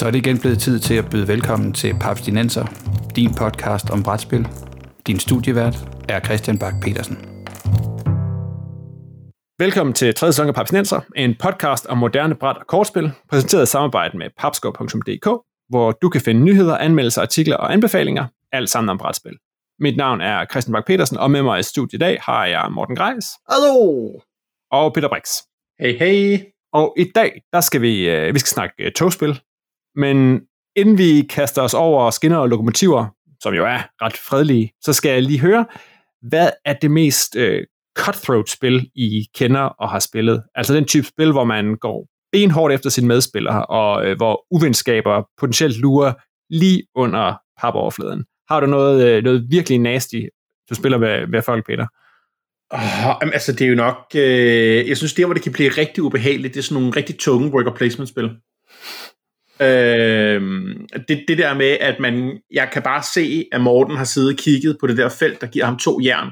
Så er det igen blevet tid til at byde velkommen til Papstinenser, din podcast om brætspil. Din studievært er Christian Bak petersen Velkommen til tredje sæson af Papstinenser, en podcast om moderne bræt og kortspil, præsenteret i samarbejde med papskov.dk, hvor du kan finde nyheder, anmeldelser, artikler og anbefalinger, alt sammen om brætspil. Mit navn er Christian Bak petersen og med mig i studiet i dag har jeg Morten Greis. Hallo! Og Peter Brix. Hey, hey! Og i dag, der skal vi, øh, vi skal snakke øh, togspil, men inden vi kaster os over skinner og lokomotiver, som jo er ret fredelige, så skal jeg lige høre, hvad er det mest øh, cutthroat-spil, I kender og har spillet? Altså den type spil, hvor man går benhårdt efter sine medspillere, og øh, hvor uvenskaber potentielt lurer lige under papoverfladen. Har du noget, øh, noget virkelig nasty, du spiller med, med folk, Peter? Oh, altså, det er jo nok... Øh, jeg synes, det hvor det kan blive rigtig ubehageligt, det er sådan nogle rigtig tunge worker placement-spil. Øh, det, det der med, at man, jeg kan bare se, at Morten har siddet og kigget på det der felt, der giver ham to jern,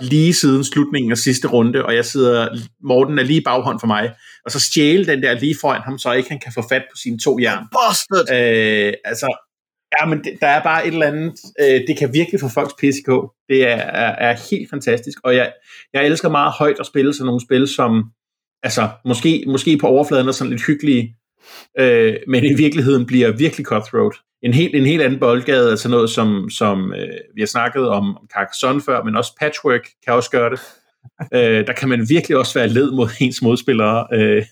lige siden slutningen af sidste runde, og jeg sidder, Morten er lige baghånd for mig, og så stjæle den der lige foran ham, så ikke han kan få fat på sine to jern. Busted! Øh, altså, ja, men det, der er bare et eller andet, øh, det kan virkelig få folks PCK. Det er, er, er helt fantastisk, og jeg, jeg elsker meget højt at spille sådan nogle spil, som, altså, måske, måske på overfladen er sådan lidt hyggelige, øh, men i virkeligheden bliver virkelig cutthroat. En helt, en helt anden boldgade, altså noget som, som øh, vi har snakket om, om Carcassonne før, men også Patchwork kan også gøre det. øh, der kan man virkelig også være led mod ens modspillere, øh,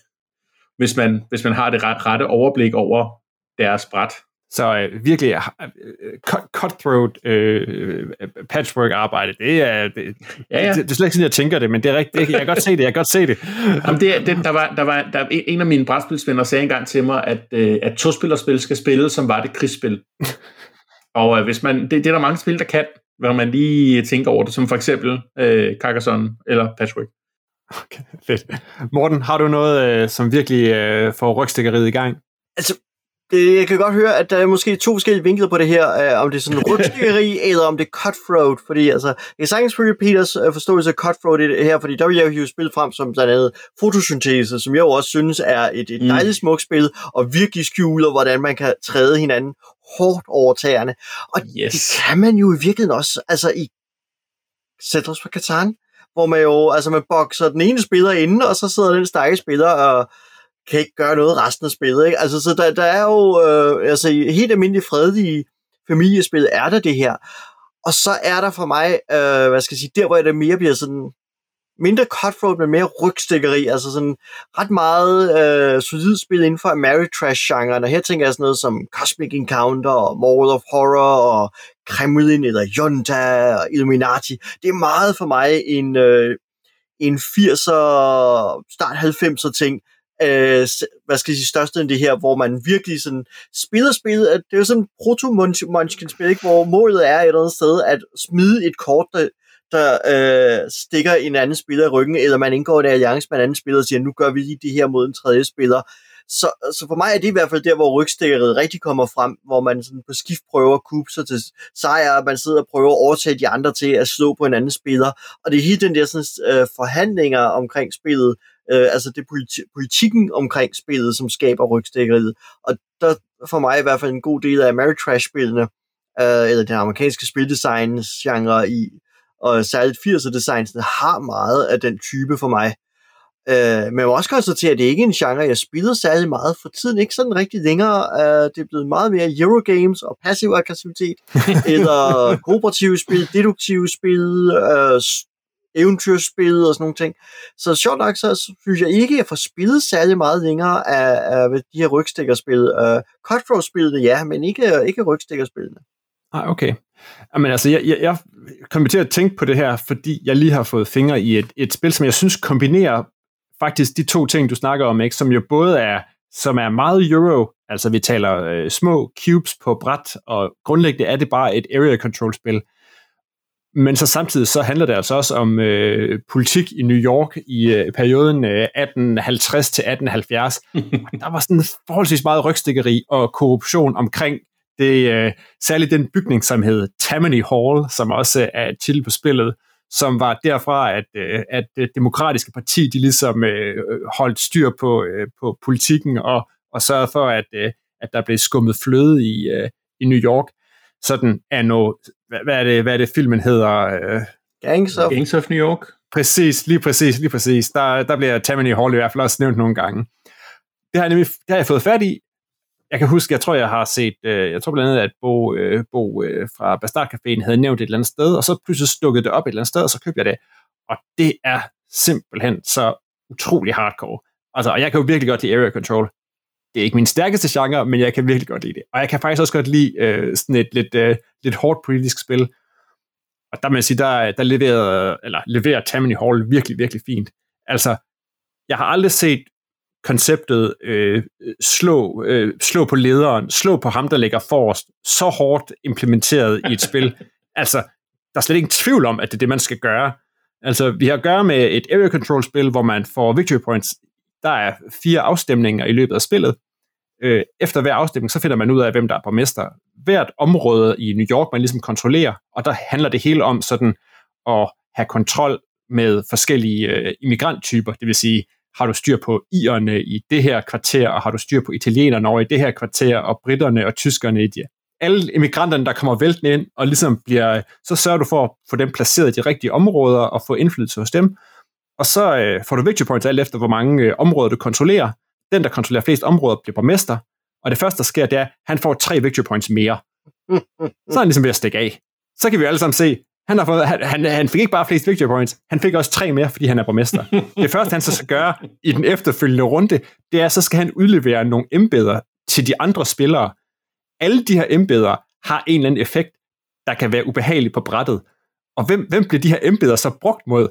hvis, man, hvis man har det ret, rette overblik over deres bræt. Så øh, virkelig uh, cutthroat øh, patchwork arbejde, det er, det, ja, ja. Det, det er slet ikke sådan, jeg tænker det, men det er rigtigt. Jeg kan godt se det, jeg kan godt se det. Jamen, det, det der, var, der var der, en af mine brætspilsvenner sagde engang til mig, at, øh, at to-spillerspil skal spille, som var det krigsspil. Og øh, hvis man, det, det er der mange spil, der kan, når man lige tænker over det, som for eksempel øh, Carcassonne eller Patchwork. Okay, fedt. Morten, har du noget, øh, som virkelig øh, får rygstikkeriet i gang? Altså, det, jeg kan godt høre, at der er måske to forskellige vinkler på det her, øh, om det er sådan rygstikkeri, eller om det er cutthroat, fordi altså, jeg kan sagtens følge Peters øh, forståelse af cutthroat i det her, fordi der vil jeg jo spille frem som blandt andet fotosyntese, som jeg jo også synes er et, et mm. dejligt smukt spil, og virkelig skjuler, hvordan man kan træde hinanden hårdt over tæerne. Og yes. det kan man jo i virkeligheden også, altså i Settlers for Catan, hvor man jo, altså man bokser den ene spiller inde, og så sidder den stærke spiller og kan ikke gøre noget resten af spillet. Ikke? Altså, så der, der er jo, øh, altså helt almindelige fredelige familiespil er der det her. Og så er der for mig, øh, hvad skal jeg sige, der hvor det mere bliver sådan, mindre cutthroat, men mere rygstikkeri, altså sådan ret meget øh, solid spil inden for Ameritrash-genren, og her tænker jeg sådan noget som Cosmic Encounter, og Mall of Horror, og Kremlin, eller Junta, og Illuminati. Det er meget for mig en, øh, en 80'er, start 90'er ting, øh, hvad skal jeg sige, største end det her, hvor man virkelig sådan spiller spillet, at det er jo sådan proto munchkin spil ikke? hvor målet er et eller andet sted at smide et kort, der, der øh, stikker en anden spiller i ryggen, eller man indgår en alliance med en anden spiller og siger, nu gør vi lige det her mod en tredje spiller. Så, så for mig er det i hvert fald der, hvor rygstikkeriet rigtig kommer frem, hvor man sådan på skift prøver at kubbe sig til sejr, og man sidder og prøver at overtage de andre til at slå på en anden spiller. Og det er hele den der sådan, øh, forhandlinger omkring spillet, øh, altså det politi- politikken omkring spillet, som skaber rygstikkeriet. Og der for mig i hvert fald en god del af Ameritrash-spillene, øh, eller den amerikanske spildesign-genre i, og særligt 80'er designs har meget af den type for mig. Øh, men jeg må også konstatere, at det ikke er en genre, jeg spiller særlig meget for tiden. Ikke sådan rigtig længere. Øh, det er blevet meget mere Eurogames og passiv aggressivitet, eller kooperative spil, deduktive spil, øh, eventyrspil og sådan nogle ting. Så sjovt nok, så synes jeg ikke, at jeg får spillet særlig meget længere af, af de her rygstikkerspil. Øh, uh, Cutthroat-spillene, ja, men ikke, ikke rygstikkerspillene. Ah, okay. Ah, Jamen altså, jeg, jeg, jeg kommer til at tænke på det her, fordi jeg lige har fået fingre i et, et spil, som jeg synes kombinerer faktisk de to ting, du snakker om, ikke? som jo både er, som er meget euro, altså vi taler øh, små cubes på bræt, og grundlæggende er det bare et area control spil, men så samtidig så handler det altså også om øh, politik i New York i øh, perioden øh, 1850 til 1870. der var sådan forholdsvis meget rygstikkeri og korruption omkring det, øh, særligt den bygning, som hed Tammany Hall, som også er et titel på spillet, som var derfra, at, øh, at det demokratiske parti, de ligesom øh, holdt styr på, øh, på politikken og, og sørgede for, at, øh, at der blev skummet fløde i, øh, i New York. Sådan er noget, hvad, hvad, er det, hvad er det filmen hedder? Øh, Gangs of... Gangs of New York. Præcis, lige præcis, lige præcis. Der, der bliver Tammany Hall i hvert fald også nævnt nogle gange. Det har jeg nemlig det har jeg fået fat i. Jeg kan huske, jeg tror, jeg har set, øh, jeg tror blandt andet, at Bo, øh, Bo øh, fra Bastard Caféen havde nævnt et eller andet sted, og så pludselig stukket det op et eller andet sted, og så købte jeg det. Og det er simpelthen så utrolig hardcore. Altså, og jeg kan jo virkelig godt lide Area Control. Det er ikke min stærkeste genre, men jeg kan virkelig godt lide det. Og jeg kan faktisk også godt lide øh, sådan et lidt, øh, lidt hårdt politisk spil. Og der må jeg sige, der, der leverer, eller leverer Tammany Hall virkelig, virkelig fint. Altså, jeg har aldrig set konceptet øh, slå, øh, slå på lederen, slå på ham, der ligger forrest, så hårdt implementeret i et spil. Altså, der er slet ikke tvivl om, at det er det, man skal gøre. Altså, vi har at gøre med et area control spil, hvor man får victory points. Der er fire afstemninger i løbet af spillet. Øh, efter hver afstemning, så finder man ud af, hvem der er borgmester. Hvert område i New York, man ligesom kontrollerer, og der handler det hele om sådan at have kontrol med forskellige øh, immigranttyper, det vil sige, har du styr på irerne i det her kvarter, og har du styr på italienerne over i det her kvarter, og britterne og tyskerne i det. Alle immigranterne, der kommer væltende ind, og ligesom bliver, så sørger du for at få dem placeret i de rigtige områder, og få indflydelse hos dem. Og så øh, får du victory points alt efter, hvor mange øh, områder du kontrollerer. Den, der kontrollerer flest områder, bliver borgmester. Og det første, der sker, det er, at han får tre victory points mere. Så er han ligesom ved at stikke af. Så kan vi alle sammen se, han, har fået, han, han, han fik ikke bare flest victory points, han fik også tre mere, fordi han er borgmester. det første, han så skal gøre i den efterfølgende runde, det er, så skal han udlevere nogle embeder til de andre spillere. Alle de her embeder har en eller anden effekt, der kan være ubehagelig på brættet. Og hvem, hvem bliver de her embeder så brugt mod?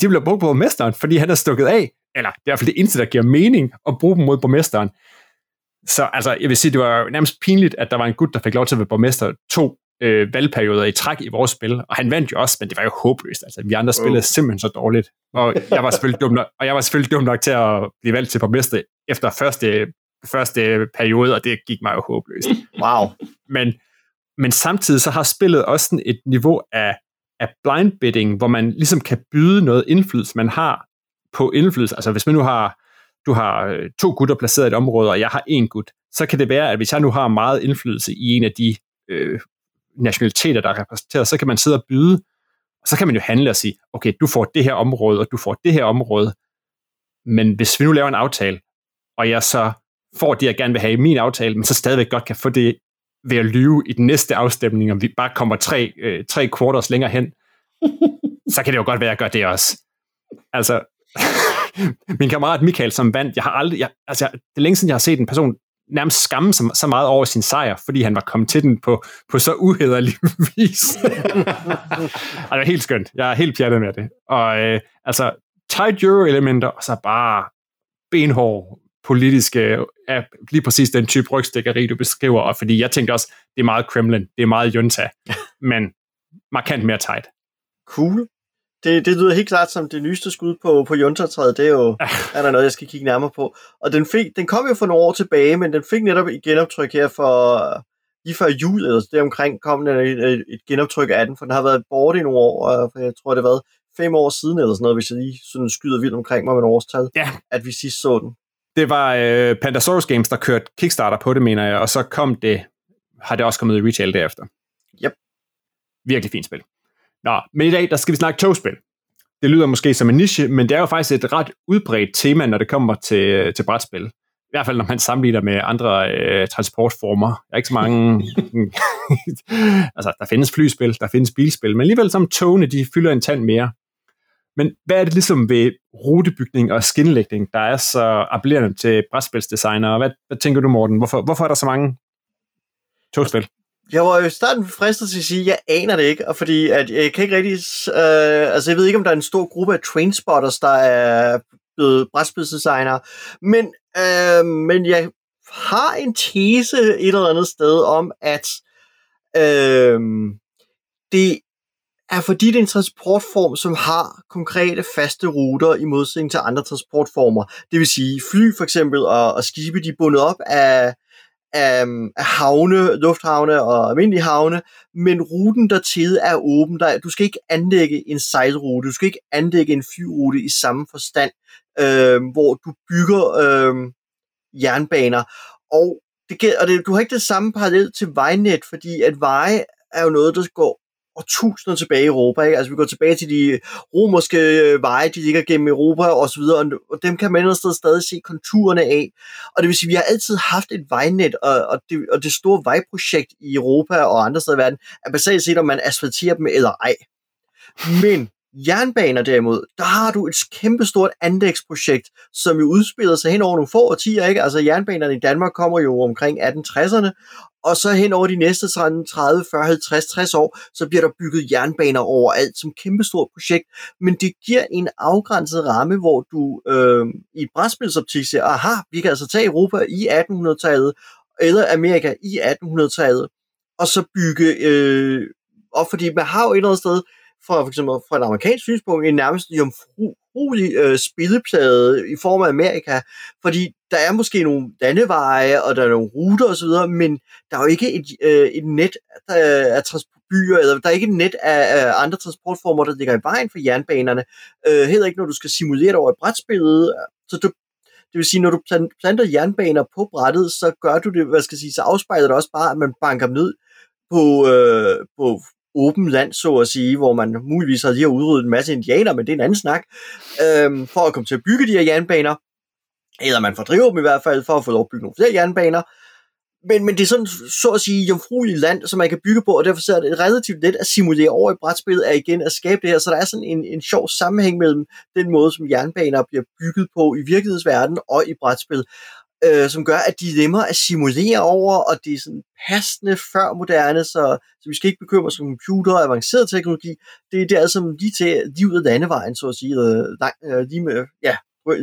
De bliver brugt på borgmesteren, fordi han er stukket af. Eller det er i hvert fald det eneste, der giver mening at bruge dem mod borgmesteren. Så altså, jeg vil sige, det var nærmest pinligt, at der var en gut, der fik lov til at være borgmester to øh, valgperioder i træk i vores spil, og han vandt jo også, men det var jo håbløst. Altså, vi andre spillede oh. simpelthen så dårligt, og jeg var selvfølgelig dum nok, og jeg var selvfølgelig dum nok til at blive valgt til borgmester efter første, første periode, og det gik mig jo håbløst. Wow. Men, men samtidig så har spillet også sådan et niveau af, af blind bidding, hvor man ligesom kan byde noget indflydelse, man har på indflydelse. Altså hvis man nu har, du har øh, to gutter placeret i et område, og jeg har en gut, så kan det være, at hvis jeg nu har meget indflydelse i en af de øh, nationaliteter, der er repræsenteret, så kan man sidde og byde, og så kan man jo handle og sige, okay, du får det her område, og du får det her område, men hvis vi nu laver en aftale, og jeg så får det, jeg gerne vil have i min aftale, men så stadigvæk godt kan få det ved at lyve i den næste afstemning, om vi bare kommer tre, øh, tre quarters længere hen, så kan det jo godt være, at jeg gør det også. Altså, min kammerat Michael, som vandt, jeg har aldrig, jeg, altså, det er længe siden, jeg har set en person nærmest skamme så, så meget over sin sejr, fordi han var kommet til den på, på så uhederlig vis. og det er helt skønt. Jeg er helt pjattet med det. Og øh, altså, tight euro-elementer, og så bare benhård politiske, er lige præcis den type rygstikkeri, du beskriver, og fordi jeg tænkte også, det er meget Kremlin, det er meget junta, men markant mere tight. Cool det, det lyder helt klart som det nyeste skud på, på Juntertræet. Det er jo er der noget, jeg skal kigge nærmere på. Og den, fik, den kom jo for nogle år tilbage, men den fik netop et genoptryk her for lige før jul, eller det omkring kom den et, et, et genoptryk af den, for den har været borte i nogle år, og jeg tror, det har været fem år siden, eller sådan noget, hvis jeg lige sådan skyder vildt omkring mig med en årstal, ja. at vi sidst så den. Det var øh, Pandasaurus Games, der kørte Kickstarter på det, mener jeg, og så kom det, har det også kommet i retail derefter. Yep. Virkelig fint spil. Nå, men i dag, der skal vi snakke togspil. Det lyder måske som en niche, men det er jo faktisk et ret udbredt tema, når det kommer til, til brætspil. I hvert fald, når man sammenligner med andre øh, transportformer. Der er ikke så mange... altså, der findes flyspil, der findes bilspil, men alligevel som togene, de fylder en tand mere. Men hvad er det ligesom ved rutebygning og skinlægning, der er så appellerende til brætspilsdesignere? Hvad, hvad tænker du, Morten? Hvorfor, hvorfor er der så mange togspil? Jeg var jo starten fristet til at sige, at jeg aner det ikke, og fordi at jeg kan ikke rigtig... Øh, altså, jeg ved ikke, om der er en stor gruppe af trainspotters, der er blevet brætspilsdesignere, men, øh, men jeg har en tese et eller andet sted om, at øh, det er fordi det er en transportform, som har konkrete faste ruter i modsætning til andre transportformer. Det vil sige fly for eksempel og, og skibe, de er bundet op af af, af havne, lufthavne og almindelige havne, men ruten dertil er åben. Der, du skal ikke anlægge en sejlrute, du skal ikke anlægge en flyrute i samme forstand, øh, hvor du bygger øh, jernbaner. Og det, og det, du har ikke det samme parallel til vejnet, fordi at veje er jo noget, der går årtusinder tilbage i Europa. Ikke? Altså vi går tilbage til de romerske øh, veje, de ligger gennem Europa og så videre, og- og dem kan man et sted stadig se konturerne af. Og det vil sige, at vi har altid haft et vejnet, og, og, det, og det store vejprojekt i Europa og andre steder i verden, er basalt set, om man asfalterer dem eller ej. Men jernbaner derimod, der har du et kæmpestort anlægsprojekt, som jo udspiller sig hen over nogle få årtier. Ikke? Altså jernbanerne i Danmark kommer jo omkring 1860'erne, og så hen over de næste 30, 40, 50, 60 år, så bliver der bygget jernbaner overalt som kæmpestort projekt. Men det giver en afgrænset ramme, hvor du øh, i et brætspilsoptik siger, aha, vi kan altså tage Europa i 1800-tallet, eller Amerika i 1800-tallet, og så bygge øh, op, fordi man har jo et eller andet sted, fra for eksempel fra et amerikansk synspunkt, en nærmest jomfruelig øh, spilleplade i form af Amerika, fordi der er måske nogle landeveje, og der er nogle ruter osv., men der er jo ikke et, øh, et net af, af transportbyer, eller der er ikke et net af, af andre transportformer, der ligger i vejen for jernbanerne. Øh, heller ikke, når du skal simulere det over et brætspil. Så du, det vil sige, når du planter jernbaner på brættet, så gør du det, hvad skal jeg sige, så afspejler det også bare, at man banker dem ned på, øh, på åben land, så at sige, hvor man muligvis har lige udryddet en masse indianer, men det er en anden snak, øh, for at komme til at bygge de her jernbaner, eller man fordriver dem i hvert fald, for at få lov at bygge nogle flere jernbaner, men, men det er sådan, så at sige, jomfrueligt land, som man kan bygge på, og derfor så er det relativt let at simulere over i brætspillet, er igen at skabe det her, så der er sådan en, en sjov sammenhæng mellem den måde, som jernbaner bliver bygget på i virkelighedens og i brætspil, øh, som gør, at de er nemmere at simulere over, og det er sådan passende før moderne, så, så vi skal ikke bekymre os om computer og avanceret teknologi. Det, det er altså lige til lige ud af landevejen, så at sige, øh, lang, øh, lige, med, ja,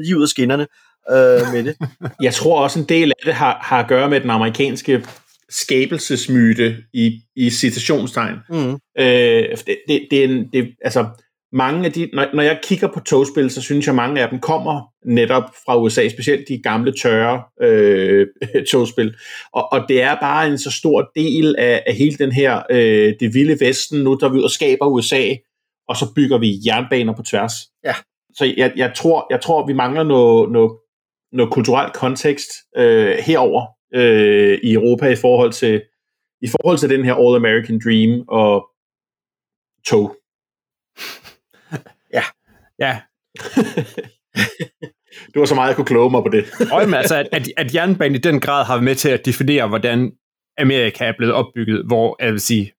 lige ud af skinnerne øh, med det. Jeg tror også, en del af det har, har at gøre med den amerikanske skabelsesmyte i, i citationstegn. Mm. Øh, det, det, det, er en, det, altså, mange af de, når, når jeg kigger på togspil, så synes jeg, mange af dem kommer netop fra USA, specielt de gamle tørre øh, togspil. Og, og det er bare en så stor del af, af hele den her, øh, det vilde vesten, nu der vi ud og skaber USA, og så bygger vi jernbaner på tværs. Ja. Så jeg, jeg, tror, jeg tror, vi mangler noget, noget, noget kulturelt kontekst øh, herover øh, i Europa i forhold til i forhold til den her All American Dream og tog. Ja, Det var så meget, jeg kunne kloge mig på det. og men altså, at, at, at jernbanen i den grad har været med til at definere, hvordan Amerika er blevet opbygget, hvor jeg vil sige,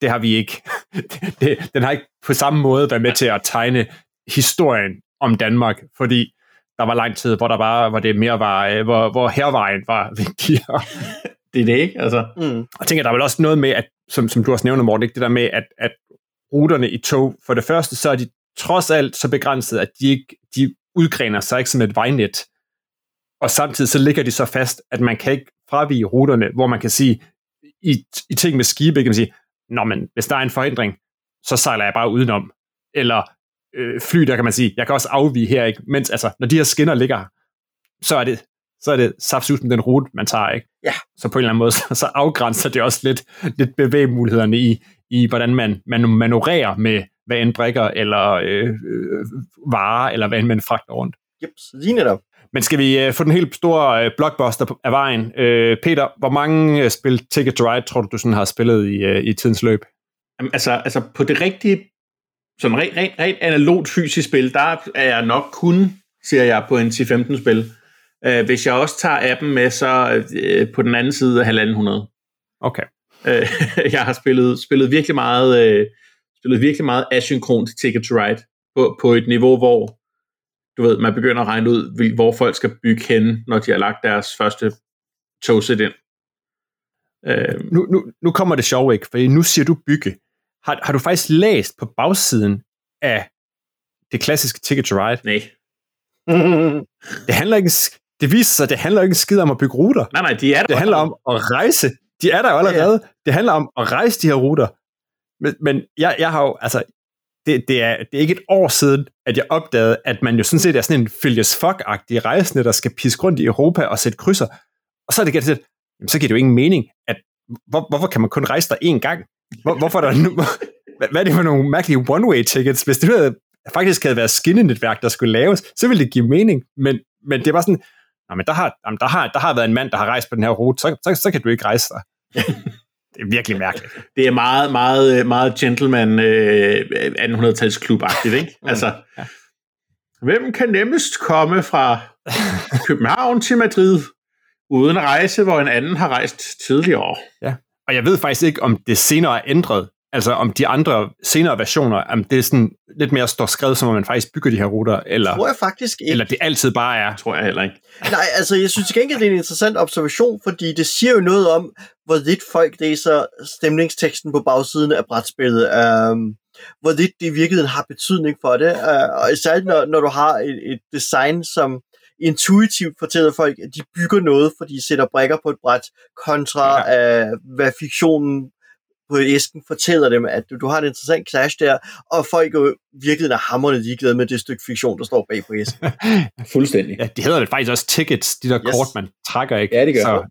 det har vi ikke. Det, den har ikke på samme måde været med til at tegne historien om Danmark, fordi der var lang tid, hvor der bare, hvor det mere var, øh, hvor, hvor hervejen var vigtigere. Det er det ikke, altså. Mm. Og jeg tænker, der er vel også noget med, at, som, som du også nævner, Morten, ikke? det der med, at, at ruterne i tog, for det første, så er de trods alt så begrænset, at de, ikke, de udgrener sig ikke som et vejnet. Og samtidig så ligger de så fast, at man kan ikke fravige ruterne, hvor man kan sige, i, i ting med skibe, kan man sige, Nå, men hvis der er en forhindring, så sejler jeg bare udenom. Eller øh, fly, der kan man sige, jeg kan også afvige her, ikke? Mens altså, når de her skinner ligger, så er det, så er det saftsus med den rute, man tager, ikke? Ja. Så på en eller anden måde, så, så afgrænser det også lidt, lidt bevægemulighederne i, i, hvordan man, man manøvrerer med, hvad end brækker, eller øh, øh, varer, eller hvad end man fragter rundt. Yep, så lige netop. Men skal vi øh, få den helt store øh, blockbuster på- af vejen? Øh, Peter, hvor mange øh, spil Ticket to Ride tror du, du sådan har spillet i, øh, i tidens løb? Jamen, altså, altså på det rigtige, sådan rent, rent, rent analogt fysisk spil, der er jeg nok kun, siger jeg, på en 10-15 spil. Uh, hvis jeg også tager appen med, så uh, på den anden side af 1.500. Okay. Uh, jeg har spillet, spillet virkelig meget, uh, spillet virkelig meget asynkront Ticket to Ride på, på et niveau, hvor du ved, man begynder at regne ud, hvor folk skal bygge hen, når de har lagt deres første togsæt ind. Uh, Nu, nu, nu kommer det sjove ikke, for nu siger du bygge. Har, har du faktisk læst på bagsiden af det klassiske Ticket to Ride? nej. Det handler ikke, det viser sig, at det handler ikke skid om at bygge ruter. Nej, nej, de er der. Det handler om at rejse. De er der jo allerede. Det handler om at rejse de her ruter. Men, men jeg, jeg har jo, altså, det, det, er, det er ikke et år siden, at jeg opdagede, at man jo sådan set er sådan en følges fuck rejsende, der skal piske rundt i Europa og sætte krydser. Og så er det galt til, jamen, så giver det jo ingen mening, at hvor, hvorfor kan man kun rejse der én gang? Hvor, hvorfor der nu, hvad, hvad er det for nogle mærkelige one-way tickets? Hvis det havde, faktisk havde været skinnenetværk, der skulle laves, så ville det give mening. Men, men det var sådan, Nå, men der har, jamen, der, har, der har været en mand, der har rejst på den her rute, så, så, så kan du ikke rejse dig det er virkelig mærkeligt. Det er meget, meget, meget gentleman øh, 1800-tals klubagtigt, ikke? Altså, ja. hvem kan nemmest komme fra København til Madrid, uden at rejse, hvor en anden har rejst tidligere? Ja, og jeg ved faktisk ikke, om det senere er ændret, Altså om de andre senere versioner, om det er sådan lidt mere står skrevet, som om man faktisk bygger de her ruter, eller, tror jeg faktisk ikke. eller det altid bare er. Tror jeg heller ikke. Nej, altså jeg synes gengæld, det er en interessant observation, fordi det siger jo noget om, hvor lidt folk læser stemningsteksten på bagsiden af brætspillet. Um, hvor lidt det i virkeligheden har betydning for det. Uh, og især når, når du har et, et design, som intuitivt fortæller folk, at de bygger noget, fordi de sætter brækker på et bræt, kontra ja. uh, hvad fiktionen på æsken fortæller dem, at du, du har en interessant clash der, og folk jo virkelig er hammerne ligeglade med det stykke fiktion, der står bag på æsken. Fuldstændig. Ja, de hedder det faktisk også tickets, de der yes. kort, man trækker, ikke? Ja, det gør så,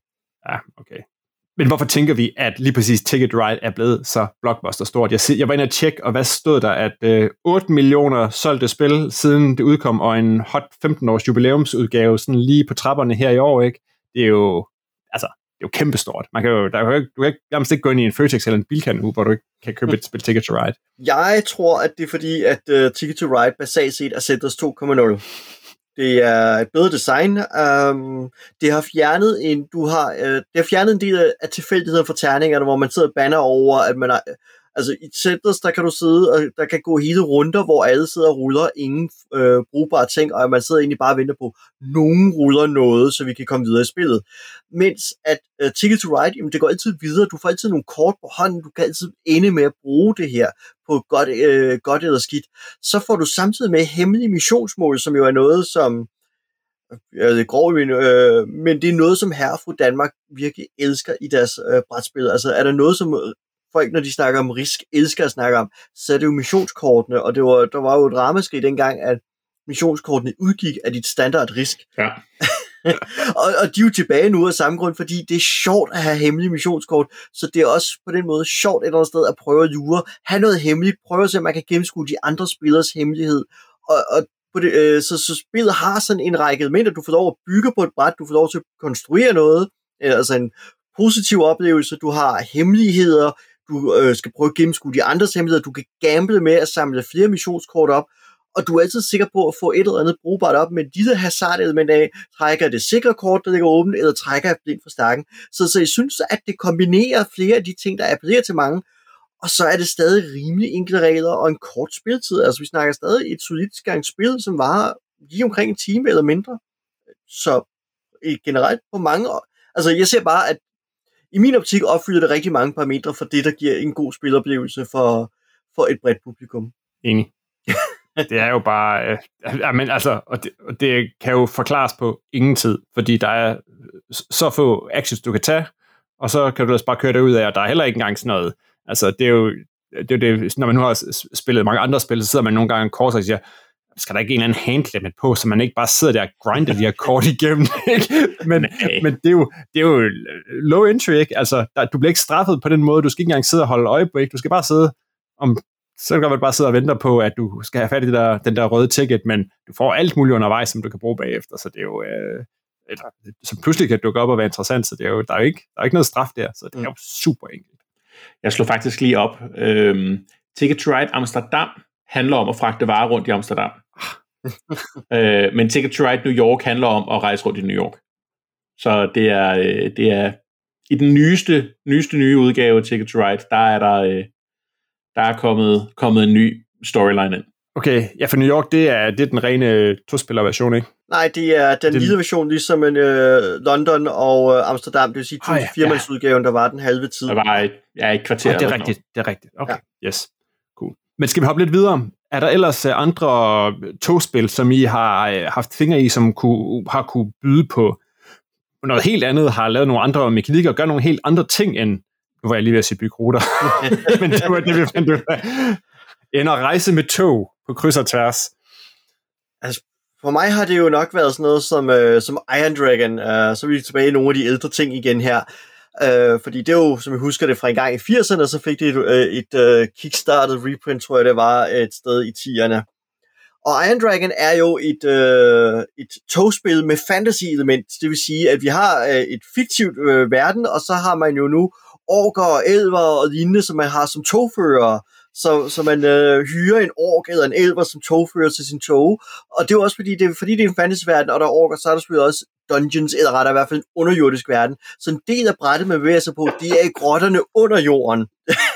Ja, okay. Men hvorfor tænker vi, at lige præcis Ticket Ride er blevet så blockbuster stort? Jeg, jeg var inde og tjekke, og hvad stod der? At øh, 8 millioner solgte spil, siden det udkom, og en hot 15-års jubilæumsudgave, sådan lige på trapperne her i år, ikke? Det er jo, altså, det jo kæmpestort. Man kan jo, der kan jo, du kan ikke, nærmest ikke gå ind i en Føtex eller en Bilkan nu, hvor du ikke kan købe et spil Ticket to Ride. Jeg tror, at det er fordi, at uh, Ticket to Ride basalt set er Centers 2.0. Det er et bedre design. Um, det har fjernet en, du har, uh, det har fjernet en del af tilfældigheden for terningerne, hvor man sidder og banner over, at man har, Altså i Centers, der kan du sidde, og der kan gå hele runder, hvor alle sidder og ruller ingen øh, brugbare ting, og man sidder egentlig bare og venter på, nogen ruller noget, så vi kan komme videre i spillet. Mens at øh, Ticket to Ride, jamen, det går altid videre. Du får altid nogle kort på hånden, du kan altid ende med at bruge det her på godt, øh, godt eller skidt. Så får du samtidig med hemmelige missionsmål, som jo er noget, som øh, Ja, det er grov, øh, men det er noget, som herre fra Danmark virkelig elsker i deres øh, brætspil. Altså, er der noget, som folk, når de snakker om risk, elsker at snakke om, så er det jo missionskortene, og det var, der var jo et ramaskrig dengang, at missionskortene udgik af dit standard risk. Ja. og, og de er jo tilbage nu af samme grund, fordi det er sjovt at have hemmelige missionskort, så det er også på den måde sjovt et eller andet sted at prøve at lure, have noget hemmeligt, prøve at se, om man kan gennemskue de andre spillers hemmelighed, og, og på det, øh, så, så spillet har sådan en række elementer, du får lov at bygge på et bræt, du får lov til at konstruere noget, altså en positiv oplevelse, du har hemmeligheder, du øh, skal prøve at gennemskue de andres hemmeligheder, du kan gamble med at samle flere missionskort op, og du er altid sikker på at få et eller andet brugbart op, men de der hazard-element af, trækker det sikre kort, der ligger åbent, eller trækker jeg blind fra stakken. Så, så jeg synes, at det kombinerer flere af de ting, der appellerer til mange, og så er det stadig rimelig enkle regler og en kort spiltid. Altså vi snakker stadig et solidt gang spil, som varer lige omkring en time eller mindre. Så øh, generelt på mange år. Altså jeg ser bare, at i min optik opfylder det rigtig mange parametre for det, der giver en god spiloplevelse for, for et bredt publikum. Enig. det er jo bare, øh, men altså, og det, og det kan jo forklares på ingen tid, fordi der er så få actions, du kan tage, og så kan du altså bare køre det ud af, og der er heller ikke engang sådan noget, altså det er jo, det er det, når man nu har spillet mange andre spil, så sidder man nogle gange kort og siger, skal der ikke en eller anden handlimit på, så man ikke bare sidder der og grinder de her kort igennem. Ikke? Men, men det, er jo, det er jo low entry, ikke? Altså, der, du bliver ikke straffet på den måde, du skal ikke engang sidde og holde øje på, ikke? Du skal bare sidde om så kan man bare sidde og vente på, at du skal have fat i det der, den der røde ticket, men du får alt muligt undervejs, som du kan bruge bagefter, så det er jo, øh, eller, som pludselig kan dukke op og være interessant, så det er jo, der er jo ikke, der er ikke noget straf der, så det er jo mm. super enkelt. Jeg slår faktisk lige op, øhm, Ticket to Ride Amsterdam handler om at fragte varer rundt i Amsterdam. øh, men Ticket to Ride New York handler om at rejse rundt i New York. Så det er, øh, det er i den nyeste, nyeste nye udgave af Ticket to Ride, der er der, øh, der er kommet, kommet en ny storyline ind. Okay, ja, for New York, det er, det er den rene to-spiller-version, ikke? Nej, det er den det... lille version, ligesom en, øh, London og øh, Amsterdam, det vil sige oh, ja, firmandsudgaven, ja. der var den halve tid. Der var et, ja, et kvarter. Oh, det er rigtigt, det er rigtigt. Okay, ja. yes. Men skal vi hoppe lidt videre? Er der ellers øh, andre øh, togspil, som I har øh, haft fingre i, som kunne, har kunne byde på noget helt andet, har lavet nogle andre mekanikker og gør nogle helt andre ting end, nu var jeg lige ved at sige bygge ruter, men det var det, vi fandt ud af, end at rejse med tog på kryds og tværs. Altså, for mig har det jo nok været sådan noget som, øh, som Iron Dragon, øh, så er vi tilbage i nogle af de ældre ting igen her. Øh, fordi det er jo, som jeg husker det fra en gang i 80'erne, så fik det et, øh, et uh, kickstartet reprint, tror jeg det var, et sted i 10'erne. Og Iron Dragon er jo et, øh, et togspil med fantasy-element. Det vil sige, at vi har øh, et fiktivt øh, verden, og så har man jo nu orker og elver og lignende, som man har som togfører. Så, så man øh, hyrer en ork eller en elver som togfører til sin tog. Og det er jo også fordi, det, fordi det er en fantasyverden, og der er orker, så er der selvfølgelig også dungeons, eller rettere i hvert fald en underjordisk verden. Så en del af brættet, man bevæger sig på, det er i grotterne under jorden.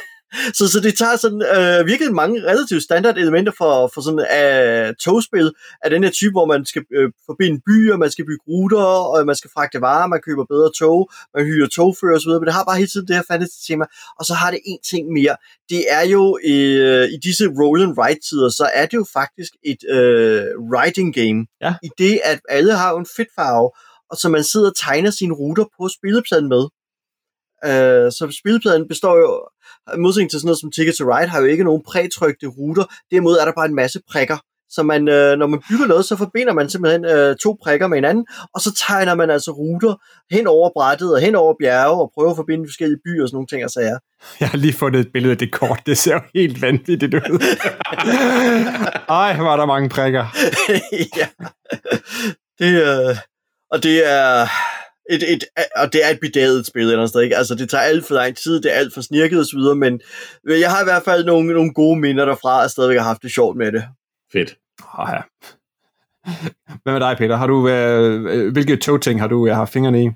så, så det tager sådan øh, virkelig mange relativt standard elementer for, for sådan uh, togspil af den her type, hvor man skal øh, forbinde byer, man skal bygge ruter, og man skal fragte varer, man køber bedre tog, man hyrer togfører osv., men det har bare hele tiden det her fantasy-tema, og så har det en ting mere. Det er jo øh, i disse roll and write tider, så er det jo faktisk et øh, writing game. Ja. I det, at alle har en fedt farve, og så man sidder og tegner sine ruter på spillepladen med. Uh, så spillepladen består jo, modsætning til sådan noget som Ticket to Ride, har jo ikke nogen prætrykte ruter. Derimod er der bare en masse prikker. Så man, uh, når man bygger noget, så forbinder man simpelthen uh, to prikker med hinanden, og så tegner man altså ruter hen over brættet og hen over bjerge, og prøver at forbinde forskellige byer og sådan nogle ting og sager. Jeg har lige fundet et billede af det kort. Det ser jo helt vanvittigt ud. Ej, var der mange prikker. ja. Det, uh, og det er et, et, og det er et bedaget spil eller andet sted, ikke? Altså, det tager alt for lang tid, det er alt for snirket og så videre, men jeg har i hvert fald nogle, nogle gode minder derfra, og stadigvæk har haft det sjovt med det. Fedt. Oh, ja. Hvad med dig, Peter? Har du, øh, hvilke togting har du jeg har fingrene i?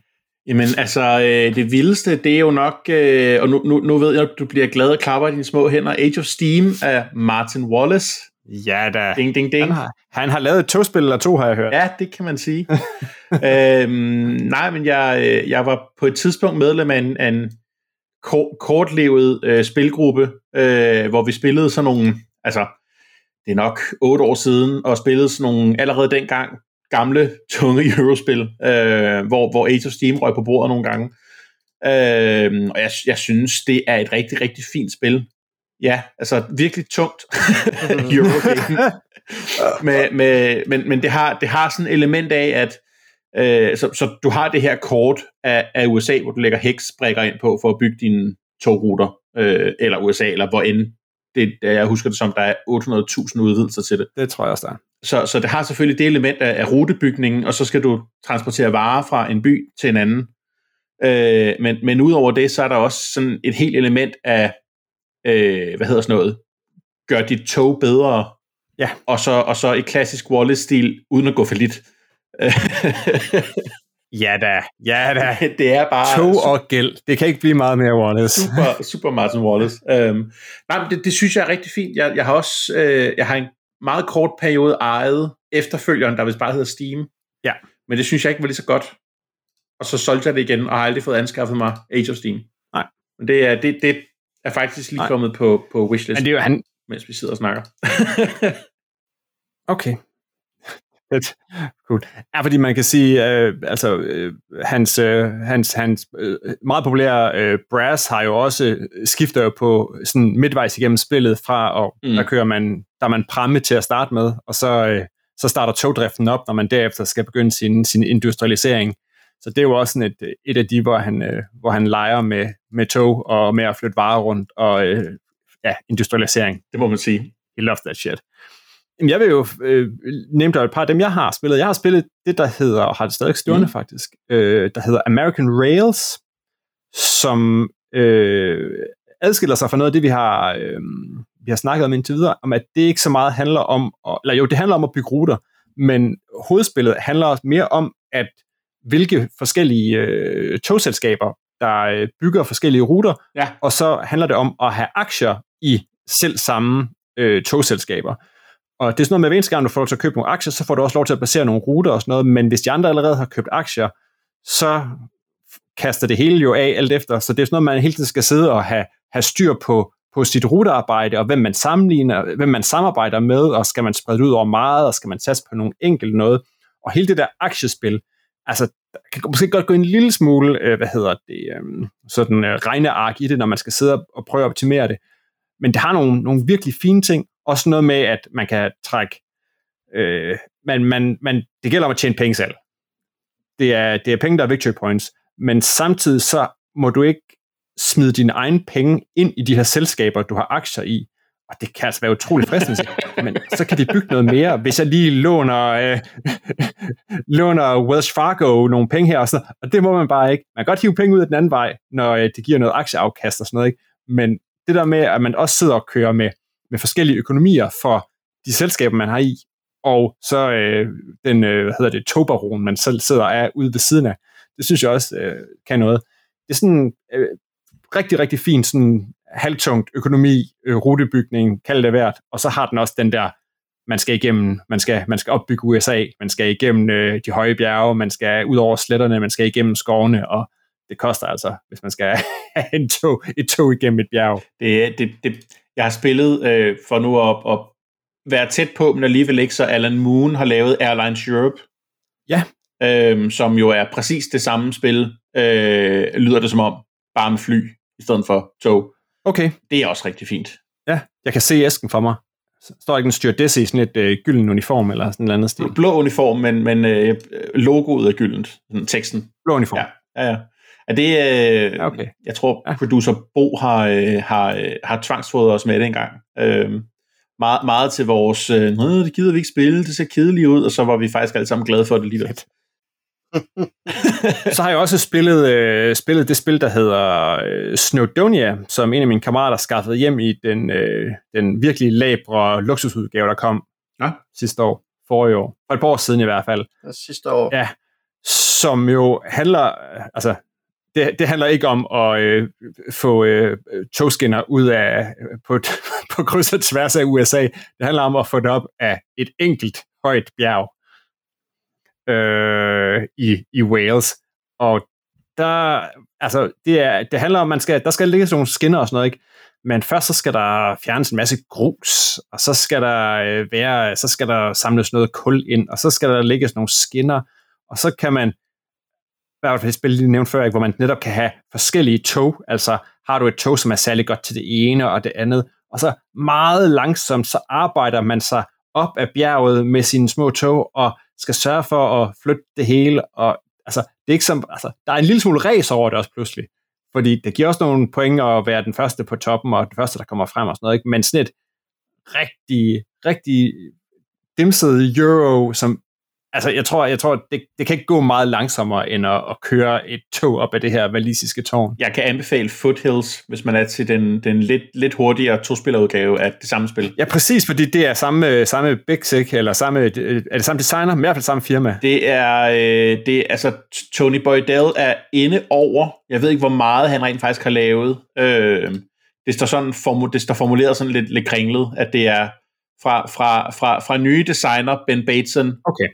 Jamen, altså, øh, det vildeste, det er jo nok, øh, og nu, nu, nu ved jeg, at du bliver glad og klapper i dine små hænder, Age of Steam af Martin Wallace. Ja da. Ding, ding, ding. Han har, han har lavet et togspil eller to, har jeg hørt. Ja, det kan man sige. øhm, nej, men jeg, øh, jeg var på et tidspunkt medlem af en, af en kortlevet øh, spilgruppe, øh, hvor vi spillede sådan nogle, altså, det er nok otte år siden, og spillede sådan nogle allerede dengang gamle, tunge Eurospil, øh, hvor, hvor Age of Steam røg på bordet nogle gange. Øh, og jeg, jeg synes, det er et rigtig, rigtig fint spil. Ja, altså virkelig tungt Eurogame. med, med, men men det, har, det har sådan et element af, at øh, så, så du har det her kort af, af USA, hvor du lægger heksbrikker ind på for at bygge dine togruter, øh, eller USA, eller hvor end det, jeg husker det som, der er 800.000 udvidelser til det. Det tror jeg også, der er. Så, så det har selvfølgelig det element af, af rutebygningen, og så skal du transportere varer fra en by til en anden. Øh, men, men udover det, så er der også sådan et helt element af øh, hvad hedder sådan noget, gør dit tog bedre, ja. og, så, og så i klassisk Wallace-stil, uden at gå for lidt. ja da, ja da. det er bare... Tog og gæld, det kan ikke blive meget mere Wallace. Super, super Martin Wallace. Øhm, nej, men det, det synes jeg er rigtig fint. Jeg, jeg har også, øh, jeg har en meget kort periode ejet efterfølgeren, der vist bare hedder Steam. Ja. Men det synes jeg ikke var lige så godt. Og så solgte jeg det igen, og har aldrig fået anskaffet mig Age of Steam. Nej. Men det er, det, det, er faktisk lige Nej. kommet på, på wishlist, Men det er jo han... mens vi sidder og snakker. okay. Fedt. Cool. Ja, fordi man kan sige, øh, altså øh, hans, øh, hans, hans øh, meget populære øh, brass har jo også skifter jo på sådan midtvejs igennem spillet fra, og mm. der kører man, der er man pramme til at starte med, og så, øh, så starter togdriften op, når man derefter skal begynde sin, sin industrialisering. Så det er jo også sådan et, et af de, hvor han, øh, hvor han leger med, med tog og med at flytte varer rundt og øh, ja, industrialisering. Det må man sige. He loves that shit. Jamen, jeg vil jo øh, nævne dig et par af dem, jeg har spillet. Jeg har spillet det, der hedder, og har det stadig stående mm. faktisk, øh, der hedder American Rails, som øh, adskiller sig fra noget af det, vi har, øh, vi har snakket om indtil videre, om at det ikke så meget handler om, at, eller jo, det handler om at bygge ruter, men hovedspillet handler mere om, at hvilke forskellige øh, togselskaber, der øh, bygger forskellige ruter, ja. og så handler det om at have aktier i selv samme øh, togselskaber. Og det er sådan noget med, at hver eneste gang du får lov til at købe nogle aktier, så får du også lov til at basere nogle ruter og sådan noget, men hvis de andre allerede har købt aktier, så kaster det hele jo af alt efter, så det er sådan noget, man hele tiden skal sidde og have, have styr på, på sit rutearbejde, og hvem man sammenligner, hvem man samarbejder med, og skal man sprede ud over meget, og skal man satse på nogle enkelt noget. Og hele det der aktiespil, altså, der kan måske godt gå en lille smule, øh, hvad hedder det, øh, sådan øh, regneark i det, når man skal sidde og prøve at optimere det. Men det har nogle, nogle virkelig fine ting. Også noget med, at man kan trække, øh, man, man, man, det gælder om at tjene penge selv. Det er, det er penge, der er victory points, men samtidig så må du ikke smide dine egne penge ind i de her selskaber, du har aktier i og det kan altså være utrolig fristende, men så kan de bygge noget mere, hvis jeg lige låner, øh, låner Wells Fargo nogle penge her, og, sådan, og det må man bare ikke. Man kan godt hive penge ud af den anden vej, når øh, det giver noget aktieafkast og sådan noget, ikke? men det der med, at man også sidder og kører med, med forskellige økonomier for de selskaber, man har i, og så øh, den, øh, hvad hedder det, togbaron, man selv sidder af ude ved siden af, det synes jeg også øh, kan noget. Det er sådan øh, rigtig, rigtig fint sådan halvtungt økonomi, øh, rutebygning, kald det hvert, og så har den også den der, man skal igennem, man skal, man skal opbygge USA, man skal igennem øh, de høje bjerge, man skal ud over sletterne, man skal igennem skovene, og det koster altså, hvis man skal have en tog, et tog igennem et bjerg. Det, det, det, jeg har spillet øh, for nu at, at være tæt på, men alligevel ikke, så Alan Moon har lavet Airlines Europe. Ja. Øh, som jo er præcis det samme spil, øh, lyder det som om, bare med fly i stedet for tog. Okay. Det er også rigtig fint. Ja, jeg kan se æsken for mig. Står ikke en stewardesse i sådan et øh, gylden uniform eller sådan et andet stil. Blå uniform, men, men øh, logoet er gyldent. Sådan teksten. Blå uniform. Ja, ja, ja. Er det, øh, Ja, okay. jeg tror, Ja. producer Bo har, øh, har, øh, har tvangsfodret os med det engang. Øh, meget, meget til vores, øh, "Nå, det gider vi ikke spille, det ser kedeligt ud, og så var vi faktisk alle sammen glade for det alligevel. Så har jeg også spillet, øh, spillet det spil, der hedder øh, Snowdonia, som en af mine kammerater skaffede hjem i den, øh, den virkelig labre luksusudgave, der kom Ja. sidste år, forrige år, for et par år siden i hvert fald, Sidste år. Ja. som jo handler, altså det, det handler ikke om at øh, få øh, togskinner ud af på, på kryds og tværs af USA. Det handler om at få det op af et enkelt højt bjerg øh, i, i Wales. Og der, altså, det, er, det handler om, man skal, der skal ligge sådan nogle skinner og sådan noget, ikke? Men først så skal der fjernes en masse grus, og så skal der øh, være, så skal der samles noget kul ind, og så skal der ligge sådan nogle skinner, og så kan man, hvad var det for et spil, lige nævnte før, ikke? hvor man netop kan have forskellige tog, altså har du et tog, som er særlig godt til det ene og det andet, og så meget langsomt, så arbejder man sig op af bjerget med sine små tog, og skal sørge for at flytte det hele, og altså, det er ikke som, altså, der er en lille smule race over det også pludselig, fordi det giver også nogle point at være den første på toppen, og den første, der kommer frem og sådan noget, ikke? men sådan et rigtig, rigtig dimset euro, som Altså, jeg tror, jeg tror det, det kan ikke gå meget langsommere, end at, at køre et tog op af det her valisiske tårn. Jeg kan anbefale Foothills, hvis man er til den, den lidt, lidt hurtigere tospillerudgave af det samme spil. Ja, præcis, fordi det er samme, samme Big Sick, eller samme, er det samme designer, men i hvert fald samme firma. Det er, øh, det altså, Tony Boydell er inde over, jeg ved ikke, hvor meget han rent faktisk har lavet. Øh, det står sådan formu- det står formuleret sådan lidt, lidt kringlet, at det er fra, fra, fra, fra nye designer, Ben Bateson, Okay,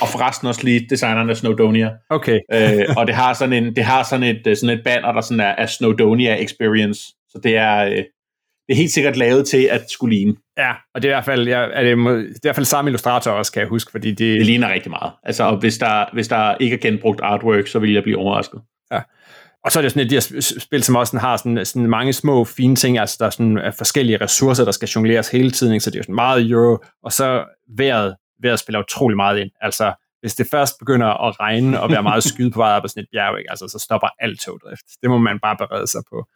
og forresten også lige designeren af Snowdonia. okay. øh, og det har sådan en, det har sådan et, øh, sådan et banner, der sådan er, er Snowdonia Experience. Så det er, øh, det er helt sikkert lavet til at skulle ligne. Ja, og det er i hvert fald, ja, er det, det er i hvert fald samme illustrator også, kan jeg huske, fordi det, Det ligner rigtig meget. Altså, og hvis der, hvis der ikke er genbrugt artwork, så vil jeg blive overrasket. Og så er det sådan et de her sp- spil, som også sådan har sådan, sådan mange små fine ting, altså der er sådan forskellige ressourcer, der skal jongleres hele tiden, ikke? så det er jo sådan meget euro, og så vejret, vejret spiller utrolig meget ind. Altså, hvis det først begynder at regne og være meget skyde på vej op ad sådan et bjerg, ikke? Altså, så stopper alt togdrift. Det må man bare berede sig på.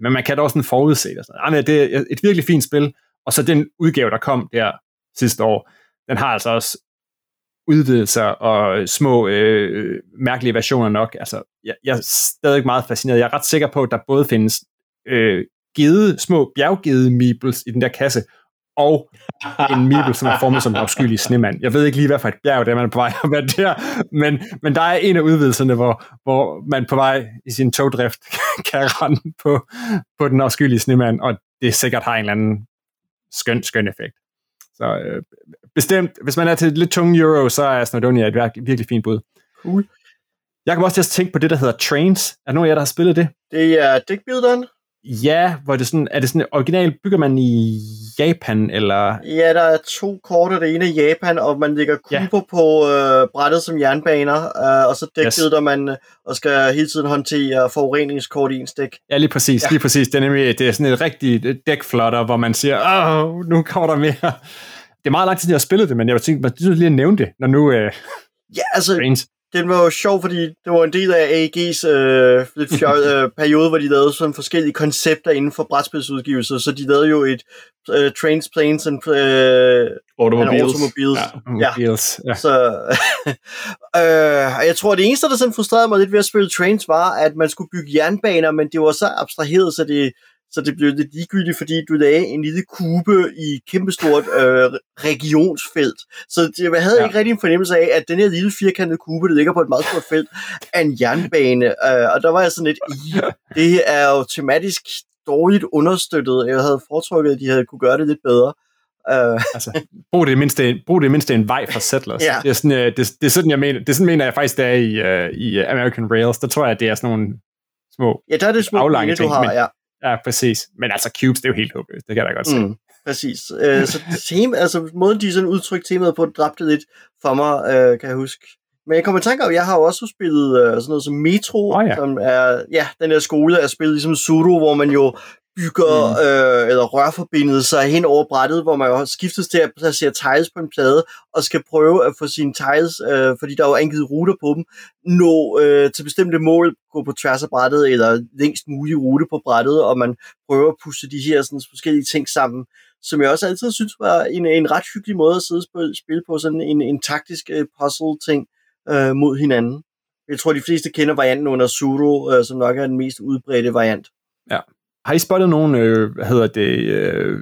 Men man kan da også sådan forudse det. Sådan. Jamen, det er et virkelig fint spil, og så den udgave, der kom der sidste år, den har altså også udvidelser og små øh, mærkelige versioner nok. Altså, jeg, jeg er stadig meget fascineret. Jeg er ret sikker på, at der både findes øh, gede, små bjerggede meeples i den der kasse, og en meeple, som er formet som en afskyelig snemand. Jeg ved ikke lige, hvad for et bjerg det er, man er på vej at være der, men, men der er en af udvidelserne, hvor, hvor man på vej i sin togdrift kan rende på, på den afskyelige snemand, og det sikkert har en eller anden skøn, skøn effekt. Så øh, bestemt, hvis man er til lidt tunge euro, så er Snowdonia et virkelig, virkelig fint bud. Cool. Jeg kan også til at tænke på det, der hedder Trains. Er der nogen af jer, der har spillet det? Det er Dickbuilderen. Ja, hvor det sådan, er det sådan original, bygger man i Japan, eller... Ja, der er to kort, og det ene er Japan, og man lægger Ja. kuber på øh, brættet som jernbaner, øh, og så dækbuilder Yes. man øh, og skal hele tiden håndtere forureningskort i en stik. Ja, lige præcis, ja. Ja. lige præcis. Det er nemlig det er sådan et rigtigt dækflotter, hvor man siger, åh, nu kommer der mere. Det er meget lang tid, jeg har spillet det, men jeg var tænkt, man synes lige at nævne det, når nu uh, Ja, altså, Trains. Den var jo sjov, fordi det var en del af AEG's øh, lidt fjol, øh, periode, hvor de lavede sådan forskellige koncepter inden for brætspilsudgivelser. Så de lavede jo et øh, Trains, Planes and, øh, Automobiles. and Automobiles. Ja. Mobiles, ja. Så, øh, og jeg tror, at det eneste, der sådan frustrerede mig lidt ved at spille Trains, var, at man skulle bygge jernbaner, men det var så abstraheret, så det, så det blev lidt ligegyldigt, fordi du lagde en lille kube i kæmpestort øh, regionsfelt. Så det, jeg havde ja. ikke rigtig en fornemmelse af, at den her lille firkantede kube, der ligger på et meget stort felt, er en jernbane. Øh, og der var jeg sådan lidt, i, det er jo tematisk dårligt understøttet. Jeg havde foretrukket, at de havde kunne gøre det lidt bedre. Uh, altså, brug det mindste, brug det mindste en vej for Settlers. Ja. Det, er sådan, øh, det, det, er sådan, jeg mener, det er sådan, mener jeg faktisk, det er i, uh, i American Rails. Der tror jeg, at det er sådan nogle små ja, der er det små aflange pinde, du ting, har, men- ja. Ja, præcis. Men altså, cubes, det er jo helt håbløst. Det kan jeg da godt se. Mm, præcis. Øh, så tema, altså, måden de sådan udtrykte temaet på, dræbte lidt for mig, øh, kan jeg huske. Men jeg kommer i tanke om, jeg har jo også spillet øh, sådan noget som Metro, Åh, ja. som er, ja, den der skole er spillet ligesom Sudo, hvor man jo bygger mm. øh, eller rørforbindet sig hen over brættet, hvor man jo skiftes til at placere tiles på en plade, og skal prøve at få sine tiles, øh, fordi der er jo angivet ruter på dem, nå øh, til bestemte mål, gå på tværs af brættet, eller længst mulig rute på brættet, og man prøver at pusse de her sådan, forskellige ting sammen, som jeg også altid synes var en, en ret hyggelig måde at sidde og spille, spille på, sådan en, en taktisk øh, puzzle-ting øh, mod hinanden. Jeg tror, de fleste kender varianten under Sudo, øh, som nok er den mest udbredte variant. Har I spottet nogen, øh, hvad hedder det, øh,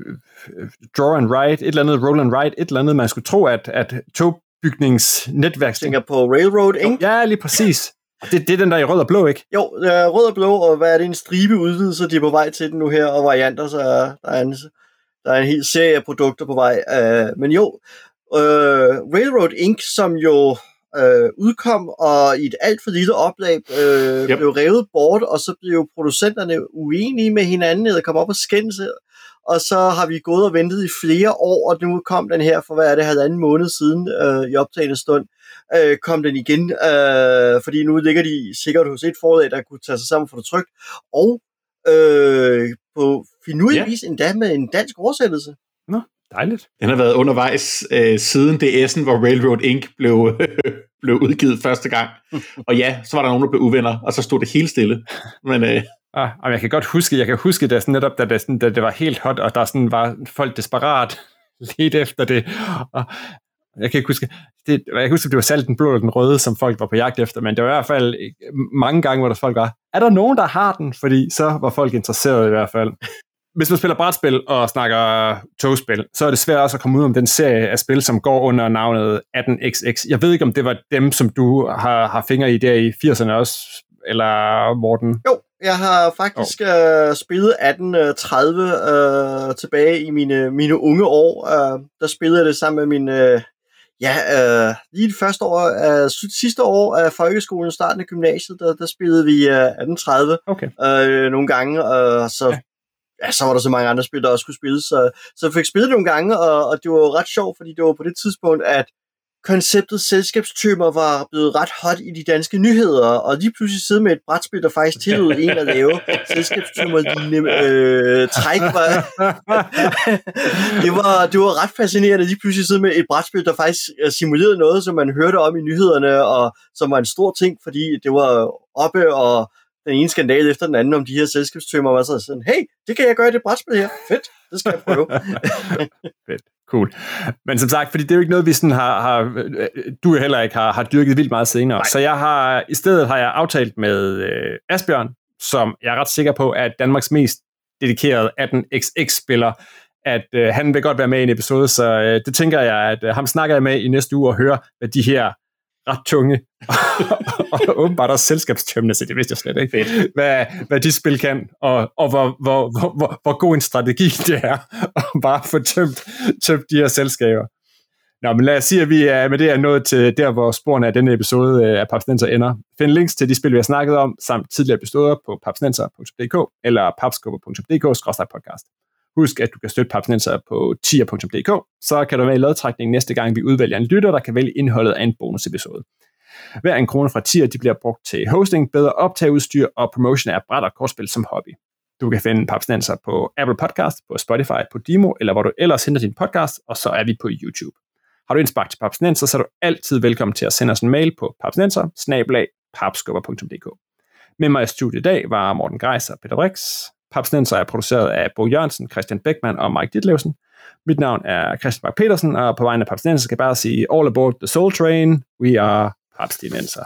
draw and write, et eller andet, roll and write, et eller andet, man skulle tro, at, at togbygningsnetværk... Tænker på Railroad, ikke? Ja, lige præcis. Det, det er den der i rød og blå, ikke? Jo, øh, rød og blå, og hvad er det, en stribe udvidelser, de er på vej til den nu her, og varianter, så der er en, der er en hel serie af produkter på vej. Øh, men jo, øh, Railroad Inc., som jo øh, udkom, og i et alt for lille oplag øh, Yep. blev revet bort, og så blev producenterne uenige med hinanden, eller kom op og skændes, og så har vi gået og ventet i flere år, og nu kom den her for, hvad er det, halvanden måned siden øh, i optagende stund, øh, kom den igen, øh, fordi nu ligger de sikkert hos et forlag, der kunne tage sig sammen for det trygt, og øh, på finurlig Ja. vis endda med en dansk oversættelse. Dejligt. Den har været undervejs øh, siden DS'en, hvor Railroad Inc. blev, blev udgivet første gang. Og ja, så var der nogen, der blev uvenner, og så stod det helt stille. Men øh, Ah, og jeg kan godt huske, jeg kan huske, da, sådan netop, da, det, sådan, da det var helt hot, og der sådan var folk desperat lidt efter det. Og jeg kan ikke huske, det, jeg kan huske, det var salt den blå eller den røde, som folk var på jagt efter, men det var i hvert fald mange gange, hvor der folk var, er der nogen, der har den? Fordi så var folk interesserede i hvert fald. Hvis man spiller brætspil og snakker togspil, så er det svært også at komme ud om den serie af spil, som går under navnet 18XX. Jeg ved ikke, om det var dem, som du har, har fingre i der i 80'erne også, eller Morten? Jo, jeg har faktisk oh. øh, spillet 1830 øh, tilbage i mine, mine unge år. Øh, der spillede jeg det sammen med min... Øh, ja, øh, lige det første år, øh, sidste år af folkeskolen, starten af gymnasiet, der, der spillede vi øh, 1830 Okay. øh, nogle gange, og så, ja. Ja, så var der så mange andre spil, der også skulle spilles. Så, så jeg fik spillet nogle gange, og, og det var jo ret sjovt, fordi det var på det tidspunkt, at konceptet selskabstømmer var blevet ret hot i de danske nyheder, og lige pludselig sidde med et brætspil, der faktisk tillod en at lave selskabstømmer lignende øh, træk. Var, det, var, det var ret fascinerende lige pludselig sidde med et brætspil, der faktisk øh, simulerede noget, som man hørte om i nyhederne, og som var en stor ting, fordi det var oppe, og den ene skandale efter den anden om de her selskabstømmer var så sådan, hey, det kan jeg gøre i det brætspil her. Fedt, det skal jeg prøve. Fedt. Cool. Men som sagt, fordi det er jo ikke noget, vi sådan har, har øh, du heller ikke har, har dyrket vildt meget senere. Nej. Så jeg har, i stedet har jeg aftalt med øh, Asbjørn, som jeg er ret sikker på er Danmarks mest dedikerede 18xx-spiller, at øh, han vil godt være med i en episode, så øh, det tænker jeg, at øh, ham snakker jeg med i næste uge og hører, hvad de her ret tunge og åbenbart også selskabstømmende, så det vidste jeg slet ikke, Fedt. hvad, hvad de spil kan, og, og hvor, hvor, hvor, hvor, hvor god en strategi det er at bare få tømt, tømt de her selskaber. Nå, men lad os sige, at vi er med det er nået til der, hvor sporene af denne episode øh, af Papsnenser ender. Find links til de spil, vi har snakket om, samt tidligere episoder på papsnenser.dk eller papskubber.dk-podcast. Husk, at du kan støtte Papsnenser på tier.dk, så kan du være i lodtrækning næste gang, vi udvælger en lytter, der kan vælge indholdet af en bonusepisode. Hver en krone fra tier, de bliver brugt til hosting, bedre optageudstyr og promotion af bræt og kortspil som hobby. Du kan finde Papsnenser på Apple Podcast, på Spotify, på Demo, eller hvor du ellers henter din podcast, og så er vi på YouTube. Har du indspark til Papsnenser, så er du altid velkommen til at sende os en mail på papsnenser Med mig i studiet i dag var Morten Greis og Peter Rix. Papsnenser er produceret af Bo Jørgensen, Christian Beckmann og Mike Ditlevsen. Mit navn er Christian Bak petersen og på vegne af Papsnenser skal jeg bare sige All aboard the Soul Train, we are Papsnenser.